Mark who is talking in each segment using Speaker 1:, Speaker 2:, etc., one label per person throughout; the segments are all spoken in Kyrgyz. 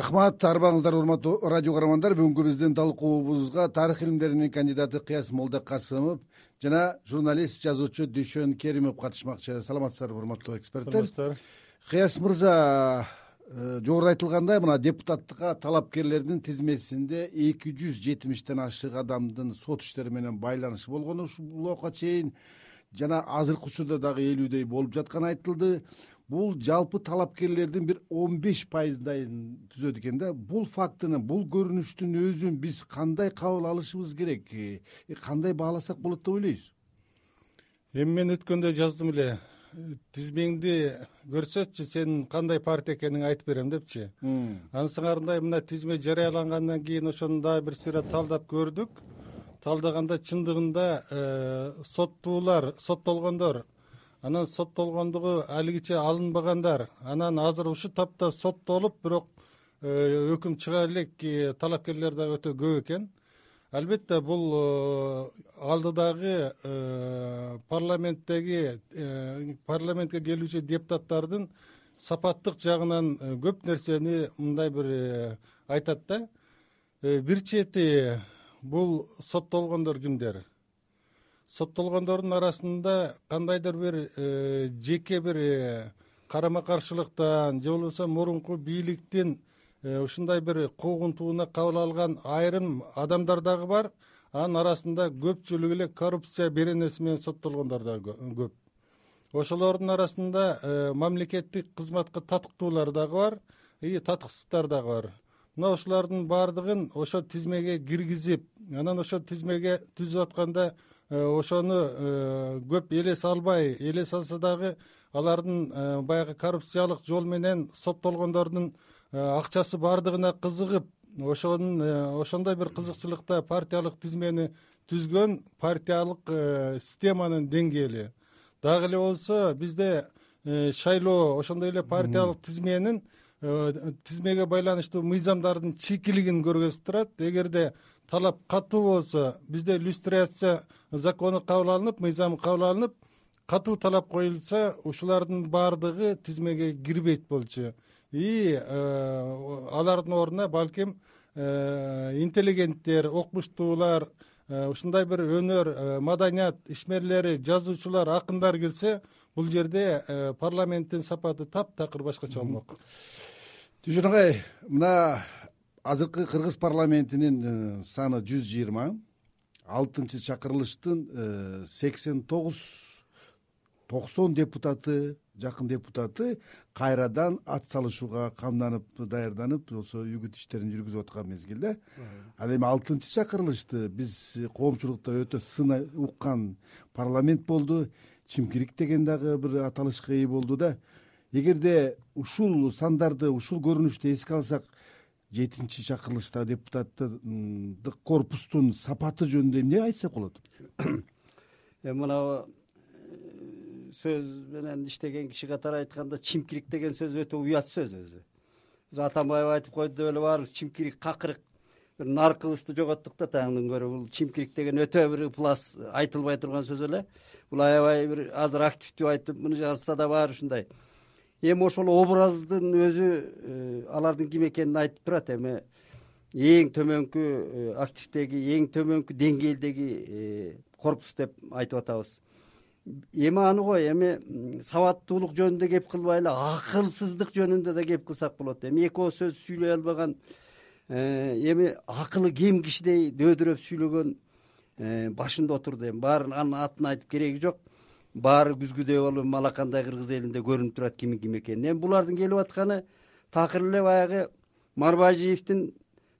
Speaker 1: рахмат арыбаңыздар урматтуу радио каармандар бүгүнкү биздин талкуубузга тарых илимдеринин кандидаты кыяс молдокасымов жана журналист жазуучу дүйшөн керимов катышмакчы. Саламатсыздарбы урматтуу эксперттер? Кыяс мырза э, жогоруда айтылгандай мына депутаттыкка талапкерлердин тизмесинде эки жүз жетимиштен ашык адамдын сот иштери менен байланышы болгону ушул убакка чейин жана азыркы учурда дагы элүүдөй болуп жатканы айтылды бул жалпы талапкерлердин бир он беш пайыздайын түзөт экен да. Бул фактыны бул көрүнүштүн өзүн биз кандай кабыл алышыбыз керек? Э, кандай бааласак болот деп ойлойсуз
Speaker 2: эми мен өткөндө жаздым эле. Тизмеңди көрсөтчү сенин кандай партия экениңди айтып берем депчи. Анысы кандай мына тизме жарыялангандан кийин ошону дагы бир сыйра талдап көрдүк. Талдаганда чындыгында э, соттуулар соттолгондор анан соттолгондугу алигиче алынбагандар. Анан азыр ушул тапта соттолуп бирок э, өкүм чыга элек талапкерлер дагы өтө көп экен. Албетте бул э, алдыдагы э, парламенттеги парламентке келүүчү депутаттардын сапаттык жагынан көп нерсени мындай бир айтат да. Бир чети бул соттолгондор кимдер соттолгондордун арасында кандайдыр бир э, жеке бир э, карама каршылыктан же болбосо мурунку бийликтин э, ушундай бир куугунтууна кабыл алган айрым адамдар дагы бар. Анын арасында көпчүлүгү эле коррупция беренеси менен соттолгондор дагы көп. Ошолордун арасында мамлекеттик кызматка татыктуулар дагы бар и татыксыздар дагы бар. Мына ушулардын баардыгын ошол тизмеге киргизип анан ошол тизмеге түзүп атканда ошону э, көп элес албай элес алса дагы алардын э, баягы коррупциялык жол менен соттолгондордун акчасы баардыгына кызыгып ошонун ошондой бир кызыкчылыкта партиялык тизмени түзгөн партиялык системанын деңгээли. Дагы эле болсо бизде шайлоо ошондой эле партиялык тизменин тизмеге байланыштуу мыйзамдардын чийкилигин көргөзүп турат. Эгерде талап катуу болсо бизде иллюстрация закону кабыл алынып мыйзамы кабыл алынып катуу талап коюлса ушулардын баардыгы тизмеге кирбейт болчу. И э, алардын ордуна балким э, интеллигенттер окумуштуулар э, ушундай бир өнөр маданият ишмерлери жазуучулар акындар кирсе бул жерде парламенттин сапаты таптакыр башкача болмок.
Speaker 1: Дүйшөн агай мына азыркы кыргыз парламентинин э, саны жүз жыйырма алтынчы чакырылыштын э, сексен тогуз токсон депутаты жакын депутаты кайрадан ат салышууга камданып даярданып ошо үгүт иштерин жүргүзүп аткан мезгилде. Ал эми алтынчы чакырылышты биз коомчулукта өтө сын уккан парламент болду. Чимкирик деген дагы бир аталышка ээ болду да. Эгерде ушул сандарды ушул көрүнүштү эске алсак жетинчи чакырылыштагы депутаттдык корпустун сапаты жөнүндө эмне айтсак болот?
Speaker 3: Эми мынабу э, сөз менен иштеген киши катары айтканда чимкирик деген сөз өтө уят сөз өзү. Биз атамбаев айтып койду деп эле баарыбыз чимкирик какырык бир наркыбызды жоготтук да тагындан көрө. Бул чимкирик деген өтө бир ыплас айтылбай турган сөз эле. Бул аябай бир азыр активдүү айтып муну жазса да баары ушундай эми ошол образдын өзү э, алардын ким экенин айтып турат эми. Эң төмөнкү э, активдеги эң төмөнкү деңгээлдеги э, корпус деп айтып атабыз. Эми аны кой эми сабаттуулук жөнүндө кеп кылбай эле акылсыздык жөнүндө да кеп кылсак болот эми. Ооз сөз сүйлөй албаган эми акылы кем кишидей дөөдүрөп сүйлөгөн башында отурду эми. Баарын анын атын айтып кереги жок баары күзгүдөй болуп алакандай кыргыз элинде көрүнүп турат кимин ким экени эми булардын келип атканы такыр эле баягы марбажиевдин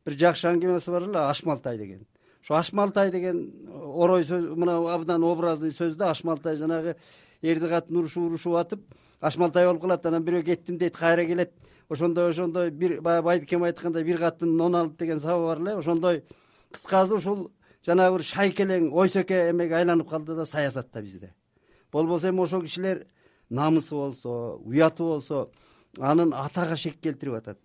Speaker 3: бир жакшы аңгемеси бар эле ашмалтай деген. Ошо ашмалтай деген орой сөз мына абдан образный сөз да ашмалтай жанагы эрди катын урушуп урушуп атып ашмалтай болуп калат анан бирөө кеттим дейт кайра келет. Ошондой ошондой бир баягы байдыкем айткандай бир катын нон алып деген сабы бар эле. Ошондой кыскасы ушул жанагы бир шайкелең ойсоке эмеге айланып калды да саясатта бизде болбосо эми ошол кишилер намысы болсо уяты болсо анын атага шек келтирип атат.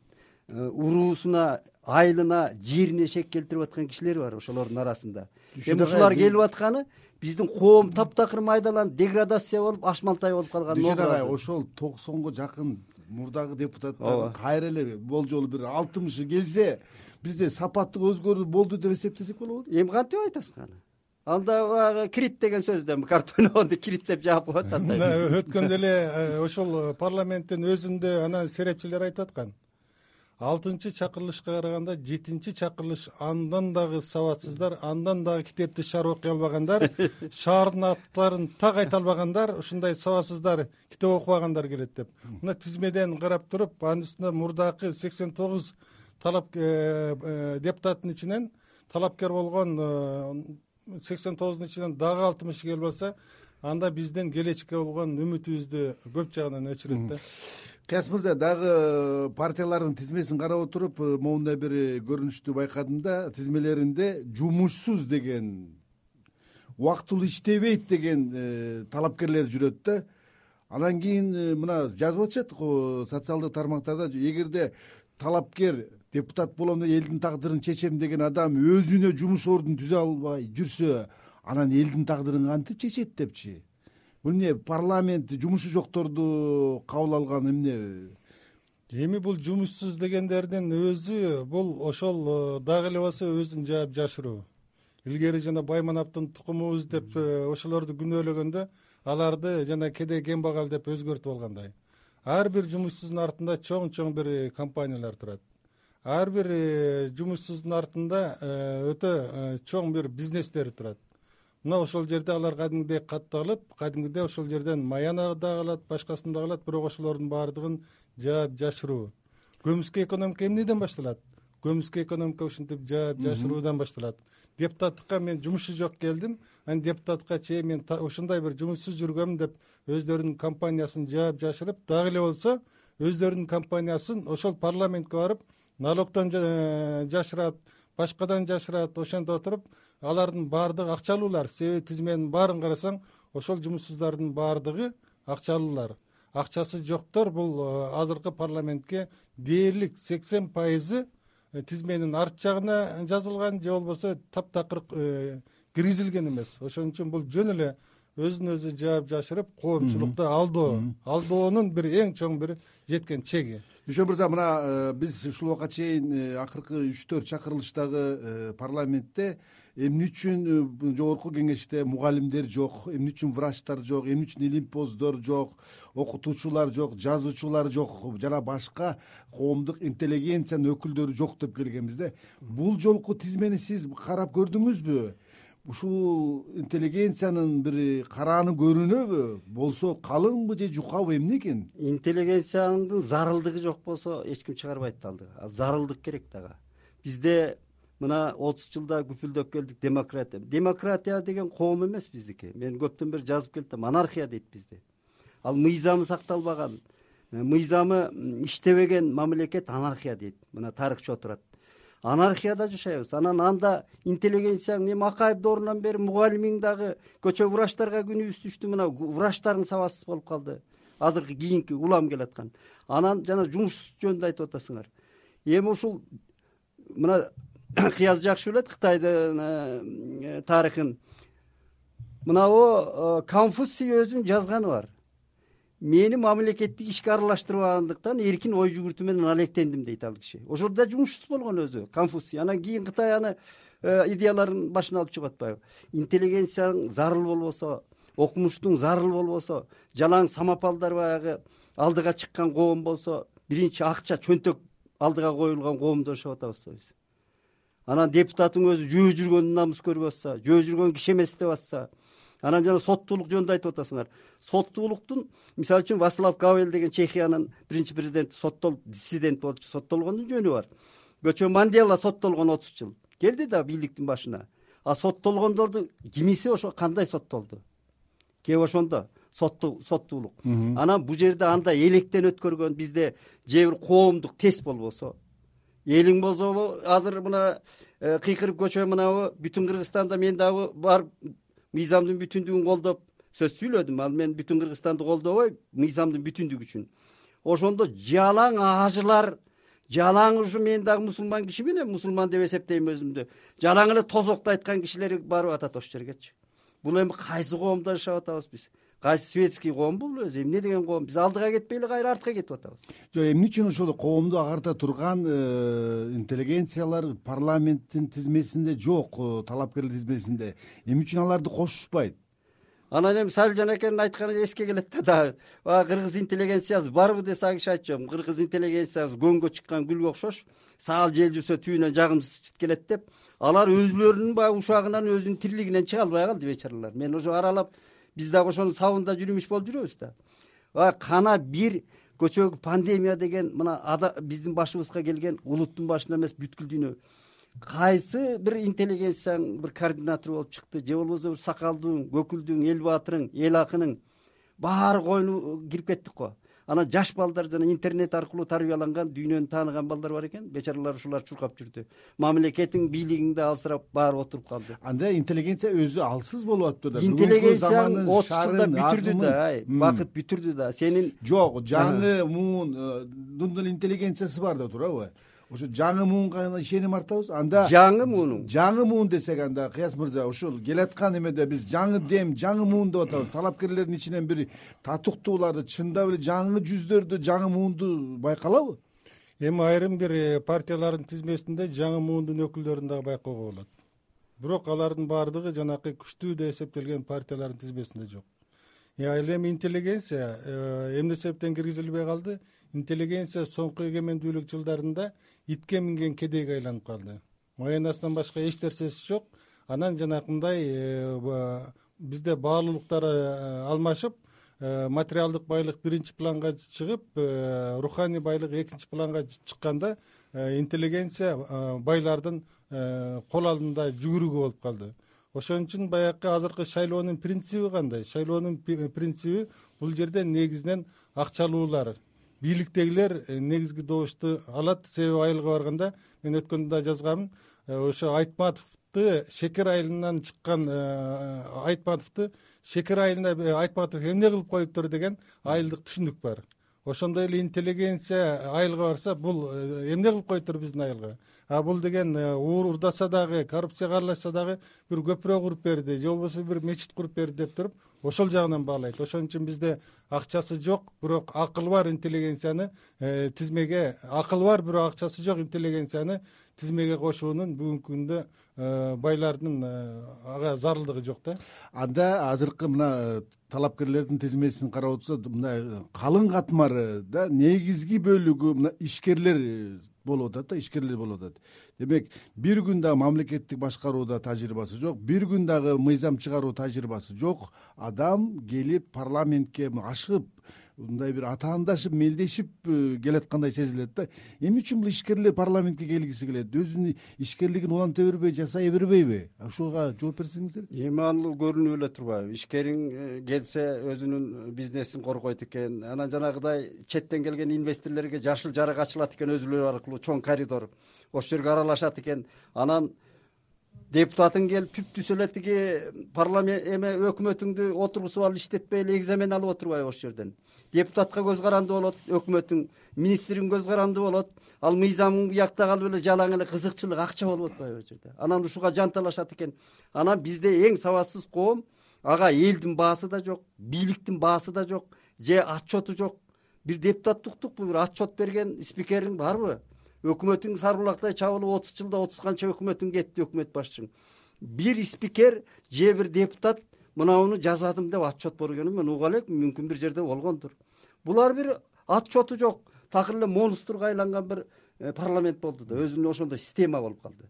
Speaker 3: Э, уруусуна айылына жерине шек келтирип аткан кишилер бар ошолордун арасында. Эми ушулар келип атканы биздин коом таптакыр майдаланып деградация болуп ашмалтай болуп калган
Speaker 1: дүйшөн агай ошол токсонго жакын мурдагы депутаттар кайра эле болжолу бир алтымышы келсе бизде сапаттык өзгөрүү болду деп эсептесек болобу
Speaker 3: эми кантип айтасың аны анда баягы кирит деген сөздөн картоновду кирит деп жаап коет
Speaker 2: мына өткөндө эле э, ошол парламенттин өзүндө анан серепчилер айтып аткан алтынчы чакырылышка караганда жетинчи чакырылыш андан дагы сабатсыздар андан дагы китепти шаар окуй албагандар шаардын аттарын так айта албагандар ушундай сабатсыздар китеп окубагандар келет деп. Мына тизмеден карап туруп анын үстүнө мурдакы сексен тогуз талап э, э, депутаттын ичинен талапкер болгон сексен тогуздун ичинен дагы алтымышы келип алса анда биздин келечекке болгон үмүтүбүздү көп жагынан өчүрөт да.
Speaker 1: Кыяз мырза дагы э, партиялардын тизмесин карап отуруп э, моундай бир э, көрүнүштү байкадым да тизмелеринде жумушсуз деген убактылуу иштебейт деген талапкерлер жүрөт да. Анан кийин мына жазып атышат социалдык тармактарда эгерде талапкер депутат болом деп элдин тагдырын чечем деген адам өзүнө жумуш ордун түзө албай жүрсө анан элдин тагдырын кантип чечет депчи? Бул эмне парламент жумушу жокторду кабыл алган эмне?
Speaker 2: Эми бул жумушсуз дегендердин өзү бул ошол э, дагы эле болсо өзүн жаап жашыруу илгери жана байманаптын тукумубуз деп э, ошолорду күнөөлөгөндө аларды жана кедей кембагал деп өзгөртүп алгандай. Ар бир жумушсуздун артында чоң чоң бир компаниялар турат ар бир жумушсуздун артында өтө чоң бир бизнестер турат. Мына ошол жерде алар кадимгидей катталып кадимгидей ошол жерден маян дагы алат башкасын дагы алат бирок ошолордун баардыгын жаап жашыруу. Көмүскө экономика эмнеден башталат? Көмүскө экономика ушинтип жаап жашыруудан башталат. Депутаттыкка мен жумушу жок келдим. Анан депутатка чейин мен ушундай бир жумушсуз жүргөмүн деп өздөрүнүн компаниясын жаап жашырып дагы эле болсо өздөрүнүн компаниясын ошол парламентке барып налогдон жашырат башкадан жашырат ошентип отуруп алардын баардыгы акчалуулар. Себеби тизменин баарын карасаң ошол жумушсуздардын баардыгы акчалуулар. Акчасы жоктор. Бул э, азыркы парламентке дээрлик сексен пайызы э, тизменин арт жагына жазылган же болбосо таптакыр э, киргизилген эмес. Ошон үчүн бул жөн эле өзүн өзү жаап жашырып коомчулукту алдоо алдоонун бир эң чоң бир жеткен чеги
Speaker 1: дүйшөн мырза мына биз ушул убакка чейин акыркы үч төрт чакырылыштагы парламентте эмне үчүн э, жогорку кеңеште мугалимдер жок эмне үчүн врачтар жок эмне үчүн илимпоздор жок окутуучулар жок жазуучулар жок жана башка коомдук интеллигенциянын өкүлдөрү жок деп келгенбиз да бул жолку тизмени сиз карап көрдүңүзбү ушул интеллигенциянын бир карааны көрүнөбү? Болсо калыңбы же жукабы эмне экен?
Speaker 3: Интеллигенциянын зарылдыгы жок болсо эч ким чыгарбайт да алдыга. Зарылдык керек дагы. Бизде мына отуз жылда күпүлдөп келдик демократия. Демократия деген коом эмес биздики. Мен көптөн бери жазып келатам анархия дейт бизде. Ал мыйзамы сакталбаган мыйзамы иштебеген мамлекет анархия дейт. Мына тарыхчы отурат анархияда жашайбыз. Анан анда интеллигенцияң эми акаев доорунан бери мугалимиң дагы көчө врачтарга күнүбүз түштү. Мына врачтарың сабатсыз болуп калды. Азыркы кийинки улам келаткан анан жана жумуш жөнүндө айтып атасыңар. Эми ушул мына кыяз жакшы билет кытайдын э, тарыхын. Мынабу э, конфуций өзүнүн жазганы бар мени мамлекеттик ишке аралаштырбагандыктан эркин ой жүгүртүү менен алектендим дейт ал киши. Ошол жерде жумушсуз болгон өзү конфуций. Анан кийин кытай аны э, идеяларын башына алып чыгып атпайбы интеллигенцияң зарыл болбосо окумуштуң зарыл болбосо жалаң самопалдар баягы алдыга чыккан коом болсо биринчи акча чөнтөк алдыга коюлган коомдо жашап атабыз да биз. Анан депутатың өзү жөө жүргөндү намыс көрбөй атса жөө жүргөн киши эмес деп атса анан жана соттуулук жөнүндө айтып атасыңар. Соттуулуктун мисалы үчүн васлав гавел деген чехиянын биринчи президенти соттолуп диссидент болчу соттолгондун жөнү бар. Көчө мандела соттолгон отуз жыл. Келди да бийликтин башына. А соттолгондорду кимиси ошо кандай соттолду? Кеп ошондо? Соттуулук. Анан бул жерде андай электен өткөргөн бизде же бир коомдук тест болбосо. Элиң болсо азыр мына э, кыйкырып көчө мынабу бүтүн кыргызстанда мен дагы барып мыйзамдын бүтүндүгүн колдоп сөз сүйлөдүм ал мен бүтүн кыргызстанды колдобой мыйзамдын бүтүндүгү үчүн. Ошондо жалаң ажылар жалаң ушу мен дагы мусулман кишимин эми мусулман деп эсептейм өзүмдү. Жалаң эле тозокто айткан кишилер барып атат ошол жергечи бул эми кайсы коомдо жашап атабыз биз кайсы светский коомбу бул өзү? Эмне деген коом? Биз алдыга кетпей эле кайра артка кетип атабыз.
Speaker 1: Жок эмне үчүн ошол коомду агарта турган э, интеллигенциялар парламенттин тизмесинде жок э, талапкерлер тизмесинде? Эмне үчүн аларды кошушпайт?
Speaker 3: Анан эми салилжан акенин айтканы эске келет да дагы баягы кыргыз интеллигенциясы барбы десе ал киши айтчу. Кыргыз интеллигенциясы көнгө чыккан гүлгө окшош. Саал жел жүрсө түбүнөн жагымсыз чыт келет деп. Алар өзүлөрүнүн баягы учагынан өзүнүн тирилигинен чыга албай калды бечаралар мен уже аралап биз дагы ошонун сабында жүрмүш болуп жүрөбүз да. Баягы кана бир көчөгү пандемия деген мына биздин башыбызга келген улуттун башына эмес бүткүл дүйнө. Кайсы бир интеллигенцияң бир координатор болуп чыкты? Же болбосо бир сакалдууң көкүлдүүң эл баатырың эл акының? Баары койну кирип кеттик го анан жаш балдар жана интернет аркылуу тарбияланган дүйнөнү тааныган балдар бар экен. Бечаралар ушулар чуркап жүрдү. Мамлекетиң бийлигиң да алсырап баары отуруп калды.
Speaker 1: Анда интеллигенция өзү алсыз болуп атыптыр да.
Speaker 3: Интеллигенцияң отуз жылда бүтүрдү да бакыт бүтүрдү да. Сенин
Speaker 1: жок жаңы муун эле интеллигенциясы бар да туурабы ошо жаңы муунга ишеним артабыз анда
Speaker 3: жаңы муун
Speaker 1: жаңы муун десек анда кыяз мырза ушул келаткан эмеде биз жаңы дем жаңы муун деп атабыз. Талапкерлердин ичинен бир татыктууларды чындап эле жаңы жүздөрдү жаңы муунду байкалабы?
Speaker 2: Эми айрым бир э, партиялардын тизмесинде жаңы муундун өкүлдөрүн дагы байкоого болот. Бирок алардын баардыгы жанакы күчтүү деп эсептелген партиялардын тизмесинде жок ал эми интеллигенция э, эмне себептен киргизилбей калды. Интеллигенция соңку эгемендүүлүк жылдарында итке минген кедейге айланып калды. Маянасынан башка эч нерсеси жок. Анан жанакындай э, бизде баалуулуктар э, алмашып э, материалдык байлык биринчи планга чыгып руханий байлык экинчи планга чыкканда интеллигенция байлардын кол алдында жүгүрүгү болуп калды ошон үчүн баягы азыркы шайлоонун принциби кандай? Шайлоонун принциби бул жерде негизинен акчалуулар. Бийликтегилер э, негизги добушту алат. Себеби айылга барганда мен өткөндө да жазганмын э, ошо айтматовду шекер айылынан чыккан э, айтматовду шекер айылына айтматов эмне кылып коюптур деген айылдык түшүнүк бар ошондой эле интеллигенция айылга барса бул эмне кылып коюптур биздин айылга? А бул деген уурдаса дагы коррупцияга аралашса дагы бир көпүрө куруп берди же болбосо бир мечит куруп берди деп туруп ошол жагынан баалайт. Ошон үчүн бизде акчасы жок бирок акылы бар интеллигенцияны э, тизмеге акылы бар бирок акчасы жок интеллигенцияны тизмеге кошуунун бүгүнкү күндө э, байлардын э, ага зарылдыгы жок да?
Speaker 1: Анда азыркы мына талапкерлердин тизмесин карап отурсак мындай калың катмары да негизги бөлүгү мына ишкерлер болуп атат да ишкерлер болуп атат. Демек бир күн дагы мамлекеттик башкарууда тажрыйбасы жок бир күн дагы мыйзам чыгаруу тажрыйбасы жок. Адам келип парламентке ашыгып мындай бир атаандашып мелдешип э, келаткандай сезилет да. Эмне үчүн бул ишкерлер парламентке келгиси келет. Өзүнүн ишкерлигин уланта бербей жасай бербейби ушуга жооп берсеңиздер.
Speaker 3: Эми ал көрүнүп эле турбайбы. Ишкериң э, келсе өзүнүн бизнесин коргойт экен. Анан жанагыдай четтен келген инвесторлорго жашыл жарык ачылат экен өзүлөрү аркылуу чоң коридор. Ошол жерге аралашат экен. Анан депутатың келип түп түз эле тиги парламент эме өкмөтүңдү отургузуп алып иштетпей эле экзамен алып отурбайбы ошол жерден. Депутатка көз каранды болот өкмөтүң министриң көз каранды болот ал мыйзамың биякта калып эле жалаң эле кызыкчылык акча болуп атпайбы ал жерде. Анан ушуга жанталашат экен. Анан бизде эң сабатсыз коом ага элдин баасы да жок бийликтин баасы да жок же отчету жок. Бир депутатты уктукпу бир отчет берген спикериң барбы өкмөтүң сарбулактай чабылып отуз жылда отуз канча өкмөтүң кетти өкмөт башчың бир спикер же бир депутат мынауну жазадым деп отчет бергенин мен уга элекмин мүмкүн бир жерде болгондур. Булар бир отчету жок. Такыр эле монстрго айланган бир э, парламент болду да. Өзүнө ошондой система болуп калды.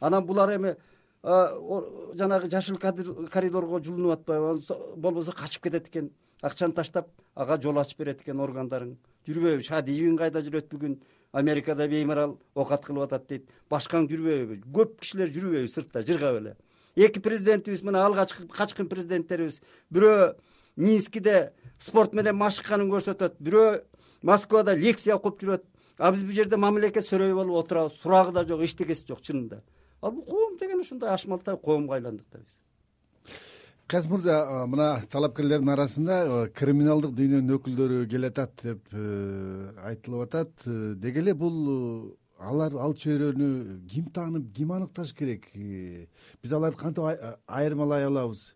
Speaker 3: Анан булар эми жанагы жашыл коридорго жулунуп атпайбы болбосо качып кетет экен. Акчаны таштап ага жол ачып берет экен органдарың жүрбөйбү шадиевиң кайда жүрөт бүгүн америкада беймарал оокат кылып атат дейт. Башкаң жүрбөйбү? Көп кишилер жүрбөйбү сыртта жыргап эле эки президентибиз мына алгачкы качкын президенттерибиз. Бирөө минскиде спорт менен машыкканын көрсөтөт. Бирөө москвада лекция окуп жүрөт. А биз бул жерде мамлекет сөрөй болуп отурабыз. Сурагы да жок эчтекеси жок чынында. Ал бул коом деген ушундай ашмалтай коомго айландык да биз
Speaker 1: каз мырза мына талапкерлердин арасында криминалдык дүйнөнүн өкүлдөрү келатат деп э, айтылып атат. Э, деги эле бул э, алар ал чөйрөнү ким таанып ким аныкташ керек? Биз аларды кантип айырмалай алабыз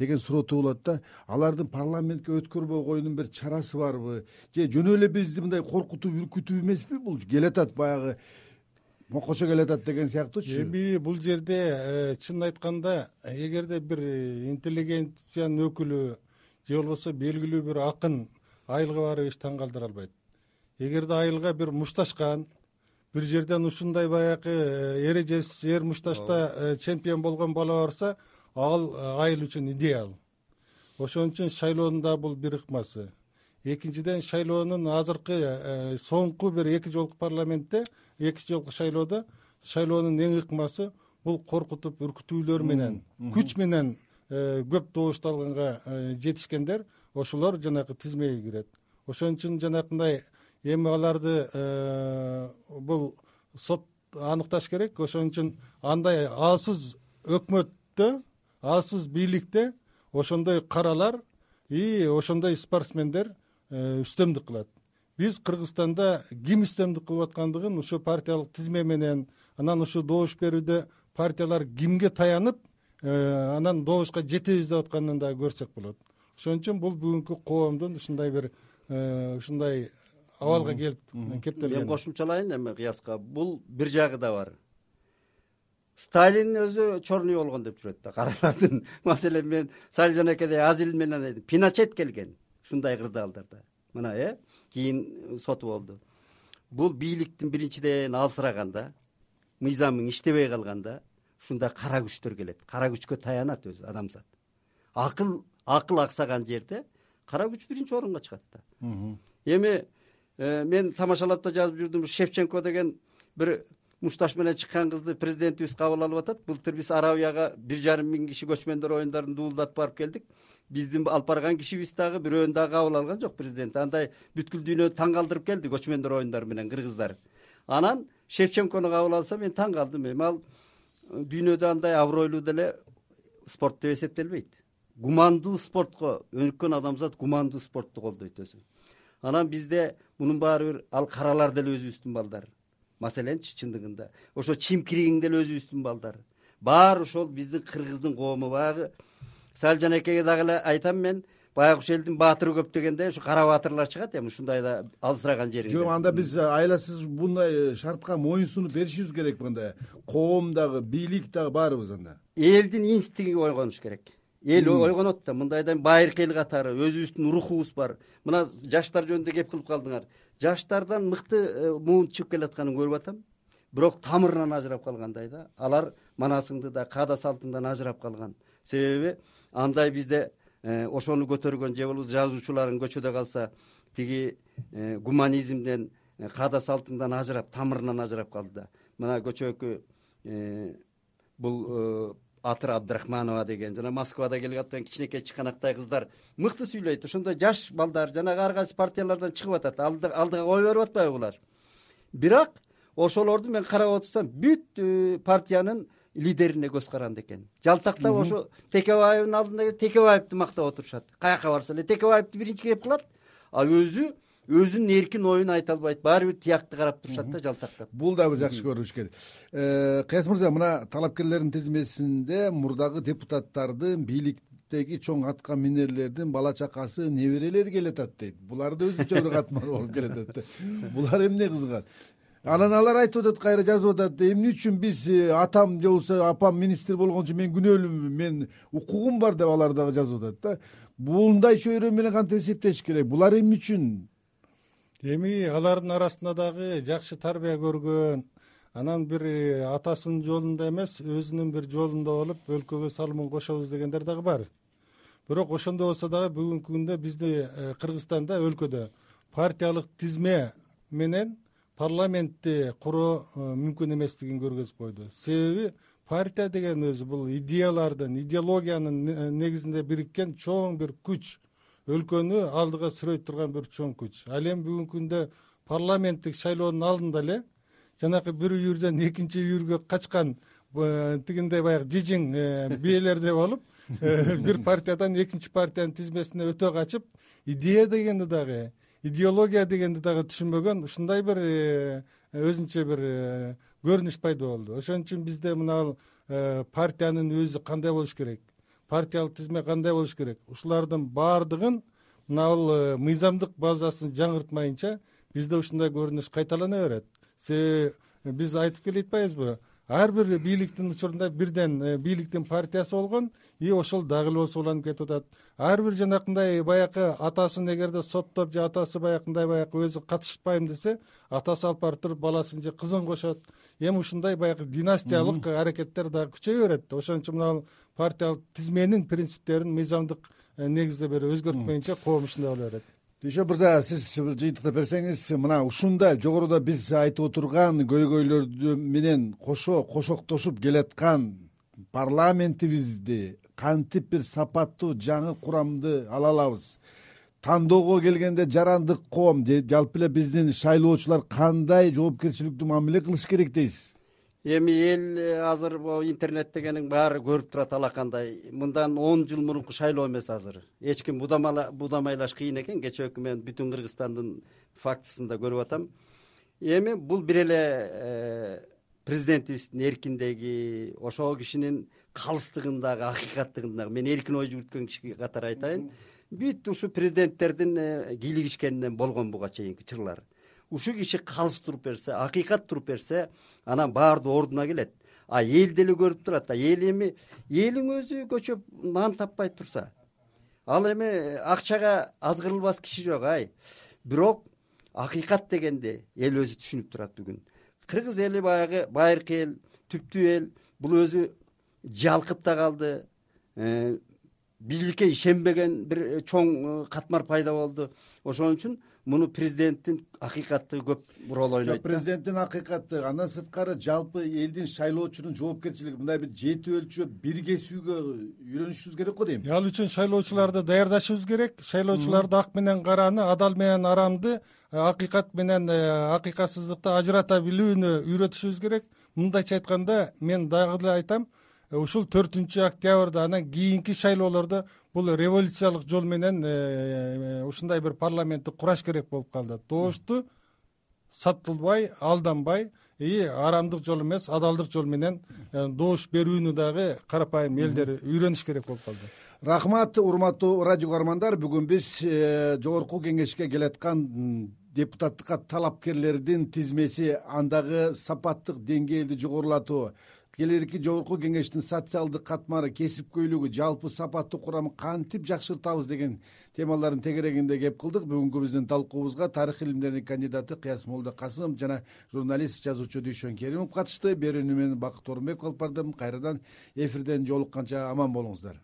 Speaker 1: деген суроо туулат да алардын парламентке өткөрбөй коюунун бир чарасы барбы? Же жөн эле бизди мындай коркутуп үркүтүү эмеспи бул? Келатат баягы моккочо келатат деген сыяктуучу
Speaker 2: эми бул жерде э, чынын айтканда эгерде бир интеллигенциянын өкүлү же болбосо белгилүү бир акын айылга барып эч таң калтыра албайт. Эгерде айылга бир мушташкан бир жерден ушундай баягы э, эрежесиз эр мушташта э, чемпион болгон бала барса ал айыл үчүн идеал. Ошон үчүн шайлоонун да бул бир ыкмасы экинчиден шайлоонун азыркы э, соңку бир эки жолку парламентте эки жолку шайлоодо шайлоонун эң ыкмасы бул коркутуп үркүтүүлөр менен күч менен э, көп добушту алганга э, жетишкендер ошолор жанагы тизмеге кирет. Ошон үчүн жанакындай эми аларды бул сот аныкташ керек. Ошон үчүн андай алсыз өкмөттө алсыз бийликте ошондой каралар и ошондой спортсмендер үстөмдүк кылат. Биз кыргызстанда ким үстөмдүк кылып аткандыгын ушу партиялык тизме менен анан ушу добуш берүүдө партиялар кимге таянып э, анан добушка жетебиз деп атканын дагы көрсөк болот. Ошон үчүн бул бүгүнкү коомдун ушундай бир э, ушундай абалга келип кептелген.
Speaker 3: Мен кошумчалайын эми кыяска. Бул бир жагы да бар. Сталин өзү черный болгон деп жүрөт да каралардын. Маселен мен салжанакедей азил менен пиночет келген ушундай кырдаалдарда мына э кийин соту болду бул бийликтин биринчиден алсыраганда мыйзамың иштебей калганда ушундай кара күчтөр келет. Кара күчкө таянат өзү адамзат. Акыл акыл аксаган жерде кара күч биринчи орунга чыгат да. Эми э, мен тамашалап да жазып жүрдүм. Шевченко деген бир мушташ менен чыккан кызды президентибиз кабыл алып атат. Былтыр биз арабияга бир жарым миң киши көчмөндөр оюндарын дуулдатып барып келдик. Биздин алып барган кишибиз дагы бирөөнү дагы кабыл алган жок президент. Андай бүткүл дүйнөнү таң калтырып келди көчмөндөр оюндары менен кыргыздар. Анан шевченкону кабыл алса мен таң калдым. Эми ал э, дүйнөдө андай абройлуу деле спорт деп эсептелбейт. Гумандуу спортко өнүккөн адамзат гумандуу спортту колдойт өзү. Анан бизде мунун баары бир ал каралар деле өзүбүздүн балдар маселенчи чындыгында. Ошо чимкиригиң деле өзүбүздүн балдар. Баары ошол биздин кыргыздын коому баягы салжанакеге дагы эле айтам мен баягы ушул элдин баатыры көп дегендей ушу кара баатырлар чыгат эми ушундай да алсыраган жериңде
Speaker 1: жок анда биз айласыз мындай шартка моюн сунуп беришибиз керек анда коом дагы бийлик дагы баарыбыз анда.
Speaker 3: Элдин инстинги ойгонуш керек. Эл ойгонот да мындайда байыркы эл катары өзүбүздүн рухубуз бар. Мына жаштар жөнүндө кеп кылып калдыңар жаштардан мыкты э, муун чыгып келатканын көрүп атам. Бирок тамырынан ажырап калгандай да. Алар манасыңды да каада салтыңдан ажырап калган. Себеби андай бизде э, ошону көтөргөн же болбосо жазуучуларың көчөдө калса тиги э, гуманизмден каада салтыңдан ажырап тамырынан ажырап калды да. Мына көчөкү бул атыры абдрахманова деген жана москвада келип аткан кичинекей чыканактай кыздар мыкты сүйлөйт. Ошондой жаш балдар жанагы ар кайсы партиялардан чыгып атат. Алдыга ой берип атпайбы булар? Бирок ошолорду мен карап отурсам бүт партиянын лидерине көз каранды экен. Жалтактап ошо текебаевдин алдында текебаевди мактап отурушат. Каяка барса эле текебаевди биринчи кеп кылат а өзү өзүнүн эркин оюн айта албайт. Баары бир тиякты карап турушат да жалтактап.
Speaker 1: Бул дагы бир жакшы көрүнүш керек. Э, кыяз мырза мына талапкерлердин тизмесинде мурдагы депутаттардын бийликтеги чоң атка минерлердин бала чакасы неберелери келатат дейт. Булар да өзүнчө бир катмар болуп келатат да. Булар эмне кызыгат? Анан алар айтып атат кайра жазып атат эмне үчүн биз э, атам же болбосо апам министр болгончо мен күнөөлүүмүн мен укугум бар деп алар дагы жазып атат да. Мындай чөйрө менен кантип эсептеш керек? Булар эмне үчүн
Speaker 2: эми алардын арасында дагы жакшы тарбия көргөн анан бир э, атасынын жолунда эмес өзүнүн бир жолунда болуп өлкөгө салымын кошобуз дегендер дагы бар. Бирок ошондой болсо дагы бүгүнкү күндө бизди э, кыргызстанда өлкөдө партиялык тизме менен парламентти куруу э, мүмкүн эместигин көргөзүп койду. Себеби партия деген өзү бул идеялардын идеологиянын негизинде бириккен чоң бир күч өлкөнү алдыга сүрөй турган бир чоң күч ал эми бүгүнкү күндө парламенттик шайлоонун алдында эле жанакы бир үйүрдөн экинчи үйүргө качкан тигиндей баягы жижиң э, бээлердей болуп э, бир партиядан экинчи партиянын тизмесине өтө качып идея дегенди дагы идеология дегенди дагы түшүнбөгөн ушундай бир э, өзүнчө бир көрүнүш пайда болду. Ошон үчүн бизде мына партиянын өзү кандай болуш керек партиялык тизме кандай болуш керек? Ушулардын баардыгын мына бул мыйзамдык базасын жаңыртмайынча бизде ушундай көрүнүш кайталана берет. Себеби биз айтып келе атпайбызбы ар бир бийликтин учурунда бирден э, бийликтин партиясы болгон и ошол дагы эле болсо уланып кетип атат. Ар бир жанакындай баягы атасын эгерде соттоп же атасы баягындай баягы өзү катышпайм десе атасы алып барып туруп баласын же кызын кошот. Эми ушундай баягы династиялык аракеттер дагы күчөйө берет. Ошон үчүн мына партиялык тизменин принциптерин мыйзамдык э, негизде бир өзгөртпөйүнчө коом ушундай боло берет
Speaker 1: дүйшөн мырза сиз жыйынтыктап берсеңиз мына ушундай жогоруда биз айтып отурган көйгөйлөр менен кошо кошоктошуп келаткан парламентибизди кантип бир сапаттуу жаңы курамды ала алабыз? Тандоого келгенде жарандык коом жалпы эле биздин шайлоочулар кандай жоопкерчиликтүү мамиле кылыш керек дейсиз
Speaker 3: эми эл э, азыр могу интернет дегениң баары көрүп турат алакандай мындан он жыл мурунку шайлоо эмес азыр. Эч ким будамайлаш кыйын экен. Кечээкү мен бүтүн кыргызстандын фактысын да көрүп атам. Эми бул бир эле э, президентибиздин эркиндиги ошол кишинин калыстыгындагы акыйкаттыгындагы мен эркин ой жүгүрткөн киши катары айтайын. Бүт ушу президенттердин э, кийлигишкенинен болгон буга чейинки чырлар ушул киши калыс туруп берсе акыйкат туруп берсе анан баардыгы ордуна келет. А эл деле көрүп турат эл эми элиң өзү көчөп нан таппай турса. Ал эми акчага азгырылбас киши жок ай. Бирок акыйкат дегенди эл өзү түшүнүп турат бүгүн. Кыргыз эли баягы байыркы эл түптүү эл бул өзү жалкып да калды э, бийликке ишенбеген бир чоң катмар пайда болду. Ошон үчүн муну президенттин акыйкаттыгы көп роль ойнойт
Speaker 1: жок президенттин акыйкаттыгы андан сырткары жалпы элдин шайлоочунун жоопкерчилиги мындай бир жети өлчөп бир кесүүгө үйрөнүшүбүз керек го дейм?
Speaker 2: Ал үчүн шайлоочуларды даярдашыбыз керек. Шайлоочуларды ак менен караны адал менен арамды э, акыйкат менен э, акыйкатсыздыкты ажырата билүүнү үйрөтүшүбүз керек. Мындайча айтканда мен дагы эле айтам Э, ушул төртүнчү октябрда анан кийинки шайлоолордо бул революциялык жол менен э, э, ушундай бир парламентти кураш керек болуп калды. Добушту сатылбай алданбай и арамдык жол эмес адалдык жол менен добуш берүүнү дагы карапайым элдер үйрөнүш керек болуп калды.
Speaker 1: Рахмат урматтуу радио каармандар. Бүгүн биз жогорку кеңешке келаткан депутаттыкка талапкерлердин тизмеси андагы сапаттык деңгээлди жогорулатуу келерки жогорку кеңештин социалдык катмары кесипкөйлүгү жалпы сапаттуу курамын кантип жакшыртабыз деген темалардын тегерегинде кеп кылдык. Бүгүнкү биздин талкуубузга тарых илимдеринин кандидаты кыяз молдо касымов жана журналист жазуучу дүйшөн керимов катышты. Берүүнү мен бакыт орунбеков алып бардым. Кайрадан эфирден жолукканча аман болуңуздар